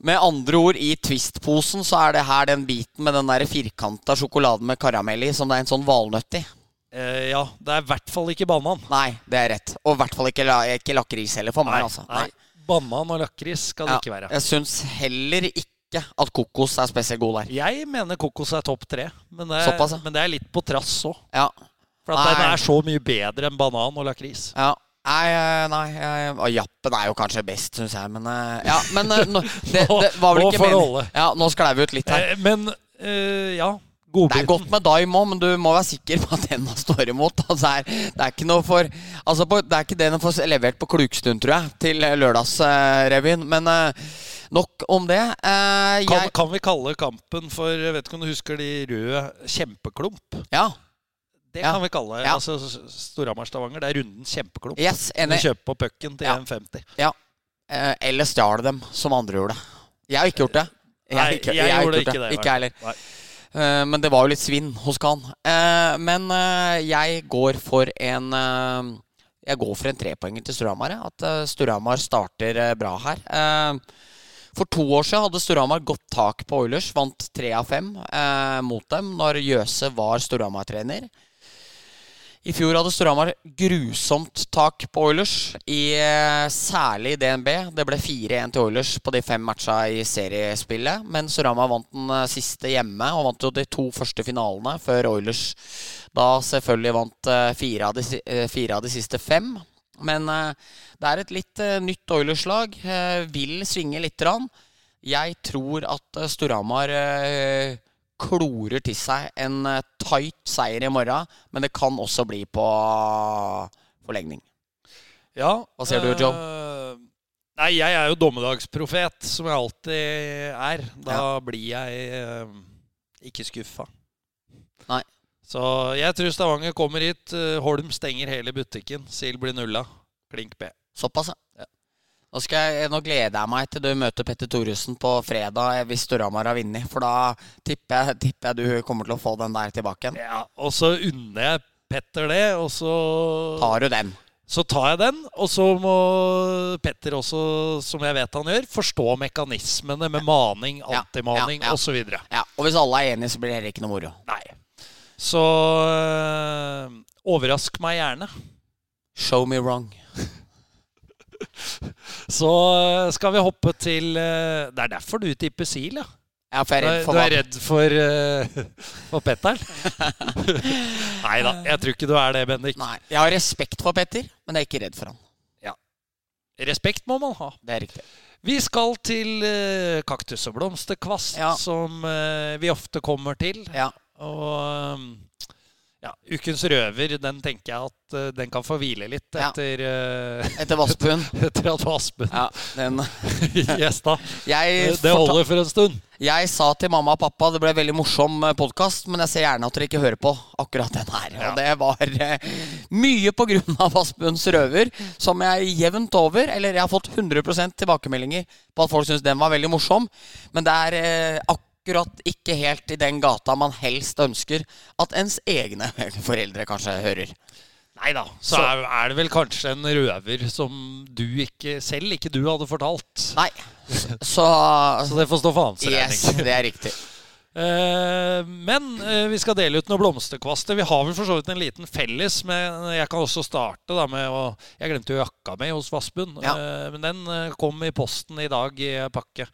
Med andre ord, i Twist-posen så er det her den biten med den der firkanta sjokoladen med karamell i, som det er en sånn valnøtt i. Eh, ja, det er i hvert fall ikke banan. Nei, det er rett. Og i hvert fall ikke, ikke lakris heller for meg, altså. nei. Banan og lakris skal det Ja, ikke være. Jeg syns heller ikke at kokos er spesielt god der. Jeg mener kokos er topp tre, men det er, Såpass, ja. men det er litt på trass òg. Ja. For at den er så mye bedre enn banan og lakris. Ja. Nei, nei, nei eh, og Jappen er jo kanskje best, syns jeg. Men eh, ja, men eh, det, det var vel ikke meningen. Ja, nå sklei vi ut litt her. Eh, Men eh, ja, Det er godt med Daim òg, men du må være sikker på at den står imot. Altså, det, er, det ikke noe for Altså, på, det er ikke det den får levert på Klukstund, tror jeg, til lørdagsrevyen. Men eh, nok om det. Eh, Kan, jeg, kan vi kalle kampen for Jeg vet ikke om du husker de røde kjempeklump? ja, Det Ja. kan vi kalle. Ja. Altså Storhamar-Stavanger. Det er rundens kjempeklump. yes, Du kjøper på pucken til Ja. 1,50. Eh, eller stjal dem, som andre gjorde. Jeg har ikke gjort det. Jeg, Nei, ikke, jeg jeg gjorde ikke det, Ikke jeg heller. Eh, men det var jo litt svinn hos Khan. Eh, men eh, jeg går for en Jeg går for en trepoenger til Storhamar. At Storhamar starter bra her. For to år siden hadde Storhamar godt tak på Oilers. Vant tre av fem mot dem når Jøse var Storhamar-trener. I fjor hadde Storhamar grusomt tak på Oilers, i, eh, særlig i DNB. Det ble 4-1 til Oilers på de fem matcha i seriespillet. Men Storhamar vant den eh, siste hjemme, og vant jo de to første finalene før Oilers da selvfølgelig vant eh, fire av de, fire av de siste fem. Men det er et litt nytt Oilers-lag. Vil svinge lite grann. Jeg tror at Storhamar klorer til seg en eh, tight seier i morgen, men det kan også bli på forlengning. Ja, Hva ser du, Joe? eh, nei, jeg er jo dommedagsprofet, som jeg alltid er. Da blir jeg øh, ikke skuffa. Nei. Så jeg tror Stavanger kommer hit. eh, Holm stenger hele butikken. Sil blir nulla. Klink B. Såpass, ja. Nå, skal jeg, nå gleder jeg meg til du møter Petter Thoresen på fredag eh, hvis Storhamar har vunnet. For da tipper jeg, tipper jeg du kommer til å få den der tilbake igjen. Ja, og så unner jeg Petter det, og så Tar du den? Så tar jeg den, og så må Petter også, som jeg vet han gjør, forstå mekanismene med maning, Ja, antimaning ja, ja. osv. Ja, Og hvis alle er enige, så blir det heller ikke noe moro. Nei. Så øh, overrask meg gjerne. Show me wrong. Så øh, skal vi hoppe til øh, Det er derfor du tipper Sil, ja. Ja, for jeg er redd for du er redd for, uh, for Petteren? Nei da, jeg tror ikke du er det, Bendik. Nei, Jeg har respekt for Petter, men jeg er ikke redd for han. Respekt må man ha. Det er riktig. Vi skal til uh, kaktus og blomsterkvast, Ja. som uh, vi ofte kommer til. Ja. Og um, ja, Ukens røver, den tenker jeg at uh, den kan få hvile litt etter, uh, Etter Vassbuen. etter at Vassbuen Ja, den gjesta. jeg, Det holder for en stund. jeg sa til mamma og pappa det ble en veldig morsom podkast, men jeg ser gjerne at dere ikke hører på akkurat den her. Ja. Og det var uh, mye på grunn av Vassbuens røver, som jeg jevnt over Eller jeg har fått 100% tilbakemeldinger på at folk syns den var veldig morsom, men det er eh, akkurat ikke helt i den gata man helst ønsker at ens egne foreldre kanskje hører. Nei da. Så, Så- er, det vel kanskje en røver som du ikke selv ikke du hadde fortalt. Nei. Så, Så det får stå for hans regning. Yes, det er riktig. Eh, men eh, vi skal dele ut noen blomsterkvaster. Vi har vel for så vidt en liten felles. Men jeg kan også starte da med å Jeg glemte jo jakka mi hos Vassbund. Ja. Eh, men den kom i posten i dag i pakke.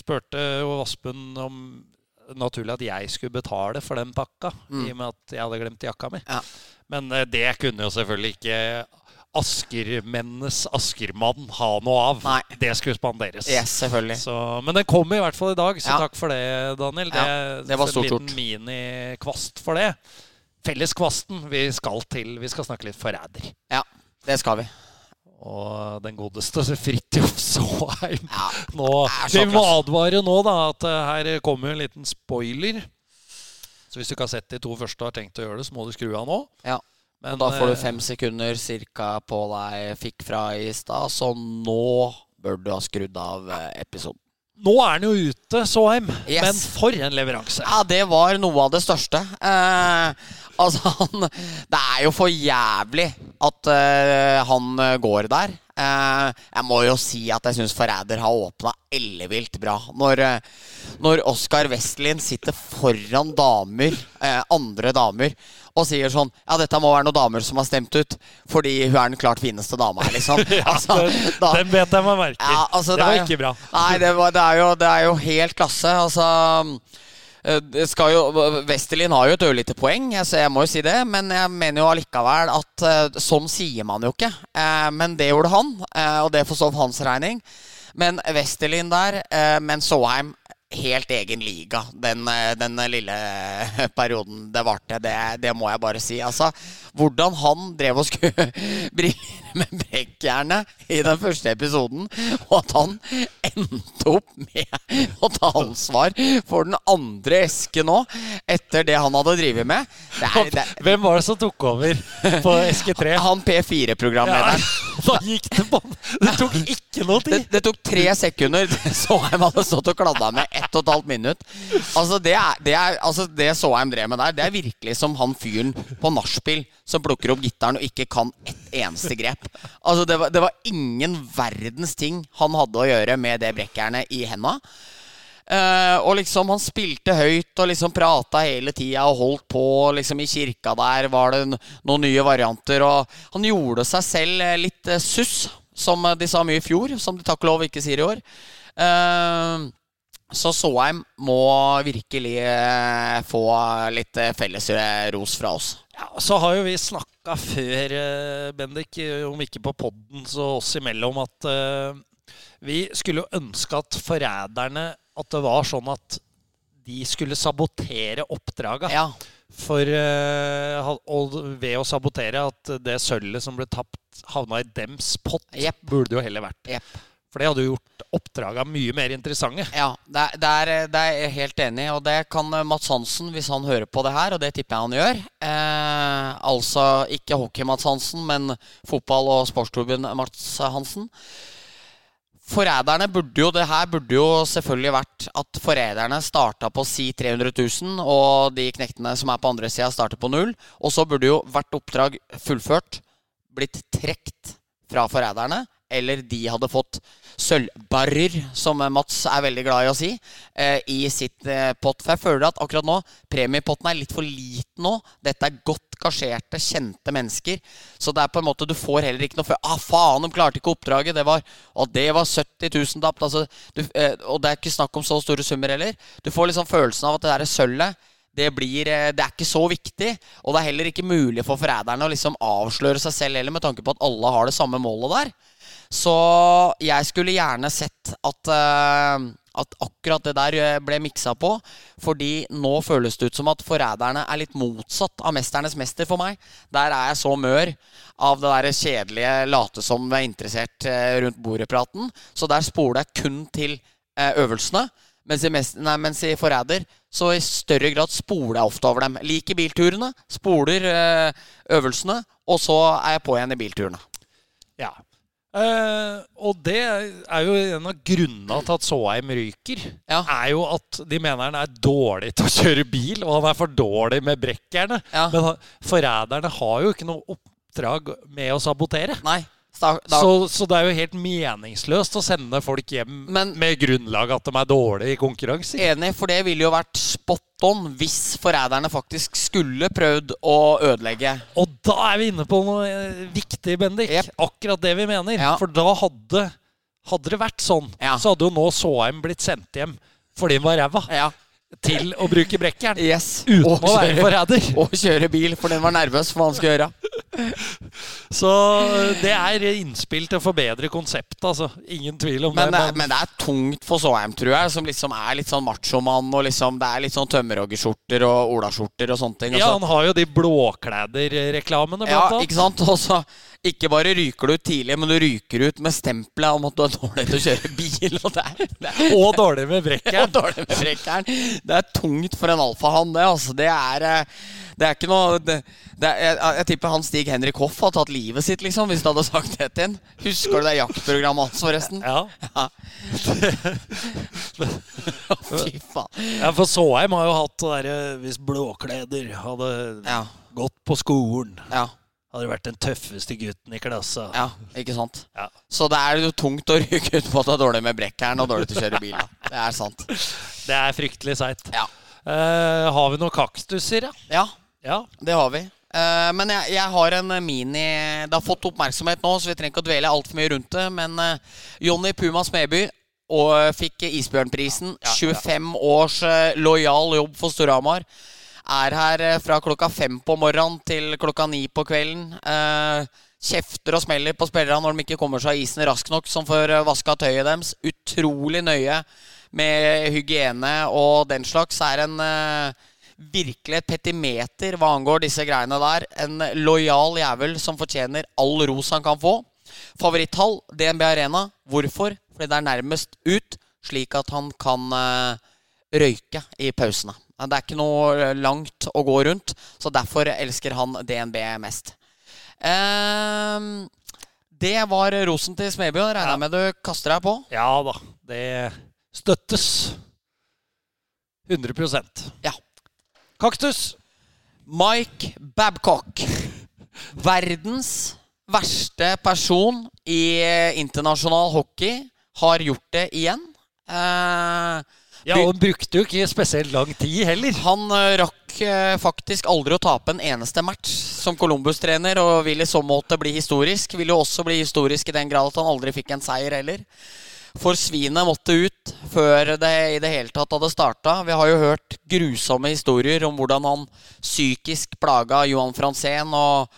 Spurte jo Aspen om Naturlig at jeg skulle betale for den pakka, Mm. i og med at jeg hadde glemt jakka mi. Ja. Men eh, det kunne jo selvfølgelig ikke Askermennenes Askermann ha noe av. Nei. Det skulle spanderes. Yes, selvfølgelig. Så, men den kom i hvert fall i dag, så Ja. takk for det, Daniel. Ja, det var stort En gjort. liten minikvast for det. Felleskvasten vi skal til. Vi skal snakke litt forræder. Ja, det skal vi. Og den godeste Fridtjof Saaheim. Ja, Nå, vi må advare nå da at eh, her kommer en liten spoiler. Så hvis du ikke har sett de to første og har tenkt å gjøre det, så må du skru av nå. Ja. Men, da får du eh, fem sekunder cirka på deg fikk fra i stad, så nå bør du ha skrudd av eh, episoden. Nå er den jo ute, Saaheim. Yes. Men for en leveranse. Ja, det var noe av det største. Eh, altså, han Det er jo for jævlig at uh, han eh, går der. Uh, jeg må jo si at jeg syns Forræder har åpna ellevilt bra. Når, uh, når Oskar Westlin sitter foran damer, andre damer, og sier sånn Ja, dette må være noen damer som har stemt ut, fordi hun er den klart fineste dama her, liksom. Ja, Altså, den, da- den bet jeg meg merke. Ja, altså, det var jo- ikke bra. Nei, det, var, det, er jo, det er jo helt klasse. Altså det skal jo, Westerlin har jo et ørlite poeng, så jeg må jo si det. Men jeg mener jo allikevel at uh, sånn sier man jo ikke. Uh, men det gjorde han, og det får stå for hans regning. Men Westerlin der, men Såheim helt egen liga, den, den lille perioden det varte. Det, det, må jeg bare si. Altså, hvordan han drev og skulle med brekkjernet i den første episoden, og at han endte opp med å ta ansvar for den andre esken nå, etter det han hadde drevet med det er, det Hvem var det som tok over på eske 3? Han P4-programlederen. Ja, da gikk det på Det tok ikke noe tid. Det, det tok tre sekunder, Såheim hadde stått og kladda med ett og et halvt minutt. Altså, det, er, det, er, altså, det Såheim drev med der, det er virkelig som han fyren på nachspiel som plukker opp gitaren og ikke kan ett eneste grep. Altså, det var, det var, ingen verdens ting han hadde å gjøre med det brekkjernet i henda. Uh, og liksom Han spilte høyt og liksom prata hele tida og holdt på. liksom I kirka der var det noen nye varianter. Og han gjorde seg selv litt uh, suss, som de sa mye i fjor. Som de takk og lov ikke sier i år. Uh, så Såheim må virkelig få litt fellesros fra oss. Ja, Så har jo vi snakka før, eh, Bendik, om ikke på podden, så oss imellom, at uh, vi skulle jo ønske at forræderne At det var sånn at de skulle sabotere oppdraga. Ja. For Og ved å sabotere at det sølvet som ble tapt, havna i dems pott, yep. burde jo heller vært. Yep. For det hadde jo gjort oppdraga mye mer interessante. Ja, det er, det, er, det er, jeg helt enig i. Og det kan Mats Hansen, hvis han hører på det her, og det tipper jeg han gjør eh, Altså ikke hockey-Mats Hansen, men fotball- og sportsklubben Mats Hansen. Forræderne burde jo Det her burde jo selvfølgelig vært at forræderne starta på si 300 000, og de knektene som er på andre sida, starter på null. Og så burde jo hvert oppdrag fullført blitt trukket fra forræderne eller de hadde fått sølvbarrer, som Mats er veldig glad i å si, eh, i sitt eh, pott. For jeg føler at akkurat nå premiepotten er litt for liten nå. Dette er godt gasjerte, kjente mennesker. Så det er på en måte, du får heller ikke noe før Ah, faen, de klarte ikke oppdraget! Det var, og det var 70 000 tapt. Altså, du, og det er ikke snakk om så store summer heller. Du får liksom følelsen av at det der sølvet det, blir, det, er ikke så viktig. Og det er heller ikke mulig for forræderne å liksom avsløre seg selv heller, med tanke på at alle har det samme målet der. Så jeg skulle gjerne sett at, uh, at akkurat det der eh, ble miksa på. Fordi nå føles det ut som at Forræderne er litt motsatt av 'Mesternes mester' for meg. Der er jeg så mør av det der kjedelige late som er interessert uh, rundt bordet-praten. Så der spoler jeg kun til øvelsene. Mens i, mest, i Forræder så i større grad spoler jeg ofte over dem. Liker bilturene, spoler øvelsene, og så er jeg på igjen i bilturene. Ja, Uh, og det er jo en av grunnene til at Såheim ryker. Ja. Er jo at de mener han er dårlig til å kjøre bil, og han er for dårlig med brekkjernet. Ja. Men forræderne har jo ikke noe oppdrag med å sabotere. Nei da, da. Så, så, det er jo helt meningsløst å sende folk hjem Men, med grunnlag at de er dårlige i konkurranse. Enig, for det ville jo vært spot on hvis forræderne faktisk skulle prøvd å ødelegge. Og da er vi inne på noe eh, viktig, Bendik. Yep. Akkurat det vi mener. Ja. For da hadde, hadde det vært sånn, ja. så hadde jo nå Såheim blitt sendt hjem fordi han var ræva. Ja til å bruke brekkjern. Yes. Uten å være forræder. Og kjøre bil, for den var nervøs for hva han skulle gjøre. Så det er innspill til å forbedre konseptet, altså. Ingen tvil om men, det. Men, men det er tungt for Såheim, tror jeg, som liksom er litt sånn machomann. Og liksom, det er litt sånn tømmerhoggerskjorter og olaskjorter og sånne ting. Ja, han har jo de blåkleder-reklamene, blant annet. Ja, ikke sant? Og så ikke bare ryker du ut tidlig, men du ryker ut med stempelet om at du er dårlig til å kjøre bil. Og, det er, det er, og dårlig med brekkeren. og dårlig med brekkeren. Det er tungt for en alfahann, det. Altså. Det er, eh, det er ikke noe det, det er, jeg, jeg, tipper han Stig Henrik Hoff har tatt livet sitt, liksom, hvis du hadde sagt det til ham. Husker du det jaktprogrammet hans, forresten? Ja. ja. Fy faen. Ja, for Såheim har jo hatt det derre Hvis blåkleder hadde ja. gått på skolen ja hadde vært den tøffeste gutten i klassa. Ja, ikke sant? Ja. Så det er jo tungt å ryke ut på at du er dårlig med brekkeren og dårlig til å kjøre bil. Det er sant. Det er fryktelig seigt. Ja. Uh, har vi noen kaktuser, ja? Ja, ja. det har vi. Uh, men jeg, jeg, har en mini Det har fått oppmerksomhet nå, så vi trenger ikke å dvele altfor mye rundt det. Men uh, Jonny Puma Smeby og fikk Isbjørnprisen. 25 års uh, lojal jobb for Storhamar. Er her eh, fra klokka fem på morgenen til klokka ni på kvelden. Eh, kjefter og smeller på spillerne når de ikke kommer seg av isen raskt nok, som får eh, vaska tøyet deres. Utrolig nøye med hygiene og den slags. Er en eh, virkelig et petimeter hva angår disse greiene der. En lojal jævel som fortjener all ros han kan få. Favoritthall DNB Arena. Hvorfor? Fordi det er nærmest ut, slik at han kan eh, røyke i pausene. Det er ikke noe eh, langt å gå rundt, så derfor elsker han DNB mest. Um, det var rosen til Smedby. Regner jeg med du kaster deg på? Ja da. Det støttes. 100% Ja. Kaktus. Mike Babcock. Verdens verste person i internasjonal hockey har gjort det igjen. Eh, Ja, og han brukte jo ikke spesielt lang tid heller. han eh, rakk eh, faktisk aldri å tape en eneste match som Columbus-trener, og vil i så måte bli historisk. Vil jo også bli historisk i den grad at han aldri fikk en seier heller. For svinet måtte ut før det i det hele tatt hadde starta. Vi har jo hørt grusomme historier om hvordan han psykisk plaga Johan Franzén og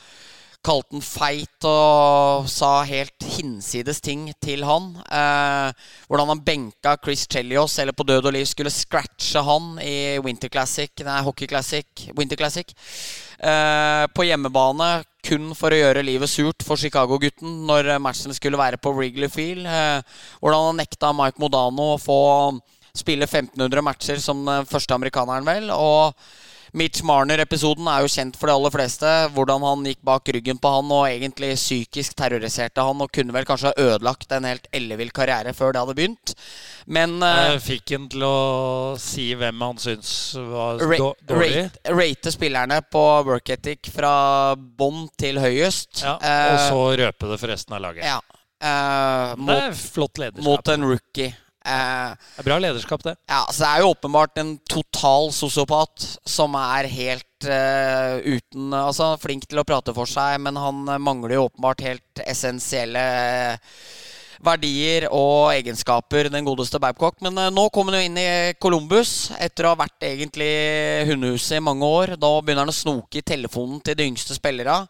kalte han feit og sa helt hinsides ting til han. Eh, hvordan han benka Chris Chelios, eller på død og liv skulle scratche han i Winter Classic, nei, Hockey Classic, Winter Classic. Eh, på hjemmebane kun for å gjøre livet surt for Chicago-gutten når matchen skulle være på Wrigley Field. Eh, hvordan han nekta Mike Modano å få spille 1500 matcher som den første amerikaneren, vel. og Mitch Marner-episoden er jo kjent for de aller fleste. Hvordan han gikk bak ryggen på han og egentlig psykisk terroriserte han og kunne vel kanskje ha ødelagt en helt ellevill karriere før det hadde begynt. Men uh, fikk han til å si hvem han syns var dårlig. rate, rate spillerne på work ethic fra bånn til høyest. Ja, Eh, og så røpe det for resten av laget. ja, Det mot, er flott lederskap. mot en rookie. Eh, Det er bra lederskap, det. Ja, så Det er jo åpenbart en total sosiopat som er helt eh, uten Altså flink til å prate for seg, men han eh, mangler jo åpenbart helt essensielle verdier og egenskaper, den godeste Babcock. Men eh, nå kommer han jo inn i Columbus etter å ha vært egentlig hundehuset i mange år. Da begynner han å snoke i telefonen til de yngste spillerne.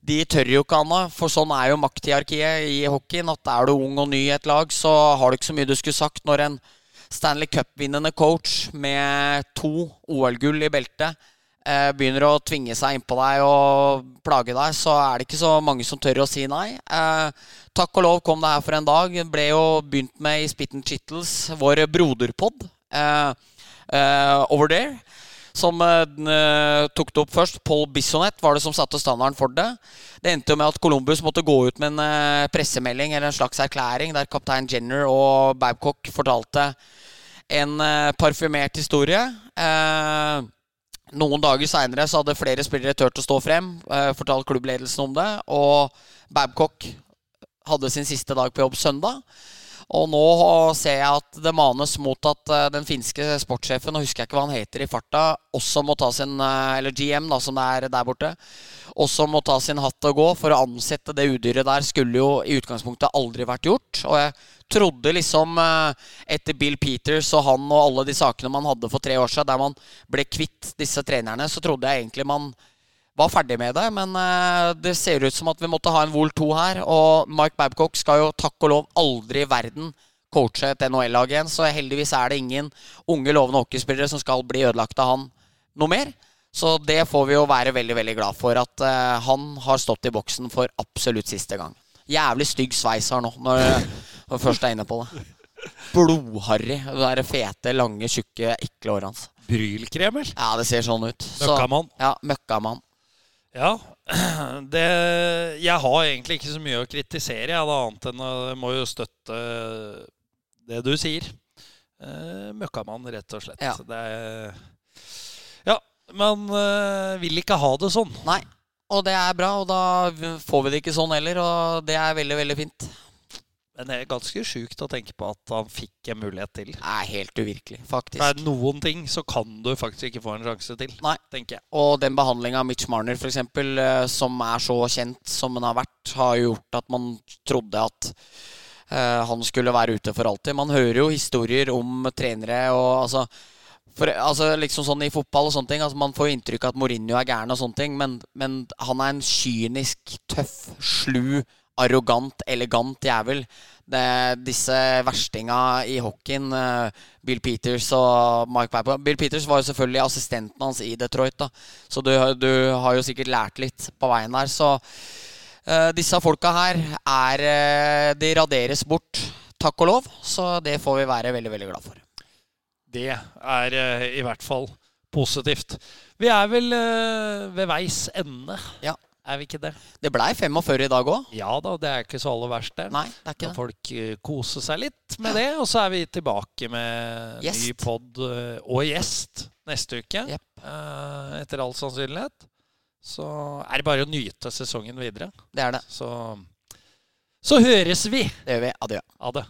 De tør jo ikke, annet, for sånn er jo makthierarkiet i hockeyen. At er du ung og ny i et lag, så har du ikke så mye du skulle sagt når en Stanley Cup-vinnende coach med to OL-gull i beltet eh, begynner å tvinge seg innpå deg og plage deg, så er det ikke så mange som tør å si nei. Eh, takk og lov kom det her for en dag. Det ble jo begynt med i Spitten Chittles, vår broderpod, eh, eh, over there som eh, tok det opp først. Paul Bissonette var det som satte standarden for det. Det endte jo med at Columbus måtte gå ut med en eh, pressemelding eller en slags erklæring der kaptein Jenner og Babcock fortalte en eh, parfymert historie. Eh, noen dager seinere hadde flere spillere turt å stå frem, eh, fortalt klubbledelsen om det, og Babcock hadde sin siste dag på jobb søndag. Og nå ser jeg at det manes mot at eh, den finske sportssjefen, og husker jeg ikke hva han heter i farta, også må ta sin eh, Eller GM, da, som det er der borte. Også må ta sin hatt og gå. For å ansette det udyret der skulle jo i utgangspunktet aldri vært gjort. Og jeg trodde liksom eh, etter Bill Peters og han og alle de sakene man hadde for tre år siden, der man ble kvitt disse trenerne, så trodde jeg egentlig man var ferdig med det, men eh, det ser ut som at vi måtte ha en Vol 2 her. Og Mike Babcock skal jo takk og lov aldri i verden coache et NHL-lag igjen, så heldigvis er det ingen unge, lovende hockeyspillere som skal bli ødelagt av han noe mer. Så det får vi jo være veldig veldig glad for, at eh, han har stått i boksen for absolutt siste gang. Jævlig stygg sveis har nå, når du først er inne på det. Blodharry. Det der fete, lange, tjukke, ekle håret hans. Brylkremel? Ja, det ser sånn ut. Så- Møkkamann. Ja, møkkamann. Ja. Det, jeg har egentlig ikke så mye å kritisere, jeg, da, annet enn å jeg må jo støtte det du sier. Uh, møkkamann, rett og slett. Ja. Det ja, man uh, vil ikke ha det sånn. Nei. Og det er bra, og da får vi det ikke sånn heller, og det er veldig, veldig fint. Men det er ganske sjukt å tenke på at han fikk en mulighet til. Er helt uvirkelig, faktisk. Det er noen ting så kan du faktisk ikke få en sjanse til, Nei. tenker jeg. Og den behandlinga av Mitch Marner, f.eks., som er så kjent som den har vært, har gjort at man trodde at uh, han skulle være ute for alltid. Man hører jo historier om trenere og altså for, altså liksom sånn I fotball og sånne ting altså Man får jo inntrykk av at Mourinho er gæren, og sånne ting men, men han er en kynisk, tøff, slu, arrogant, elegant jævel. Det, disse verstinga i hockeyen, uh, Bill Peters og Mike Piper Bill Peters var jo selvfølgelig assistenten hans i Detroit, da. så du, du har jo sikkert lært litt på veien der. Så uh, disse folka her er uh, De raderes bort, takk og lov. Så det får vi være veldig, veldig glad for. Det er uh, i hvert fall positivt. Vi er vel ved veis ende. Ja. Er vi ikke det? Det blei 45 i dag òg. Ja da, det er ikke så aller verst, det. Nei, det er ikke det. folk koser seg litt med det. Og så er vi tilbake med Gjest. ny pod og gjest neste uke. Yep. etter all sannsynlighet. Så er det bare å nyte sesongen videre. Det er det. Så, så høres vi. Det gjør vi. Adjø. Det.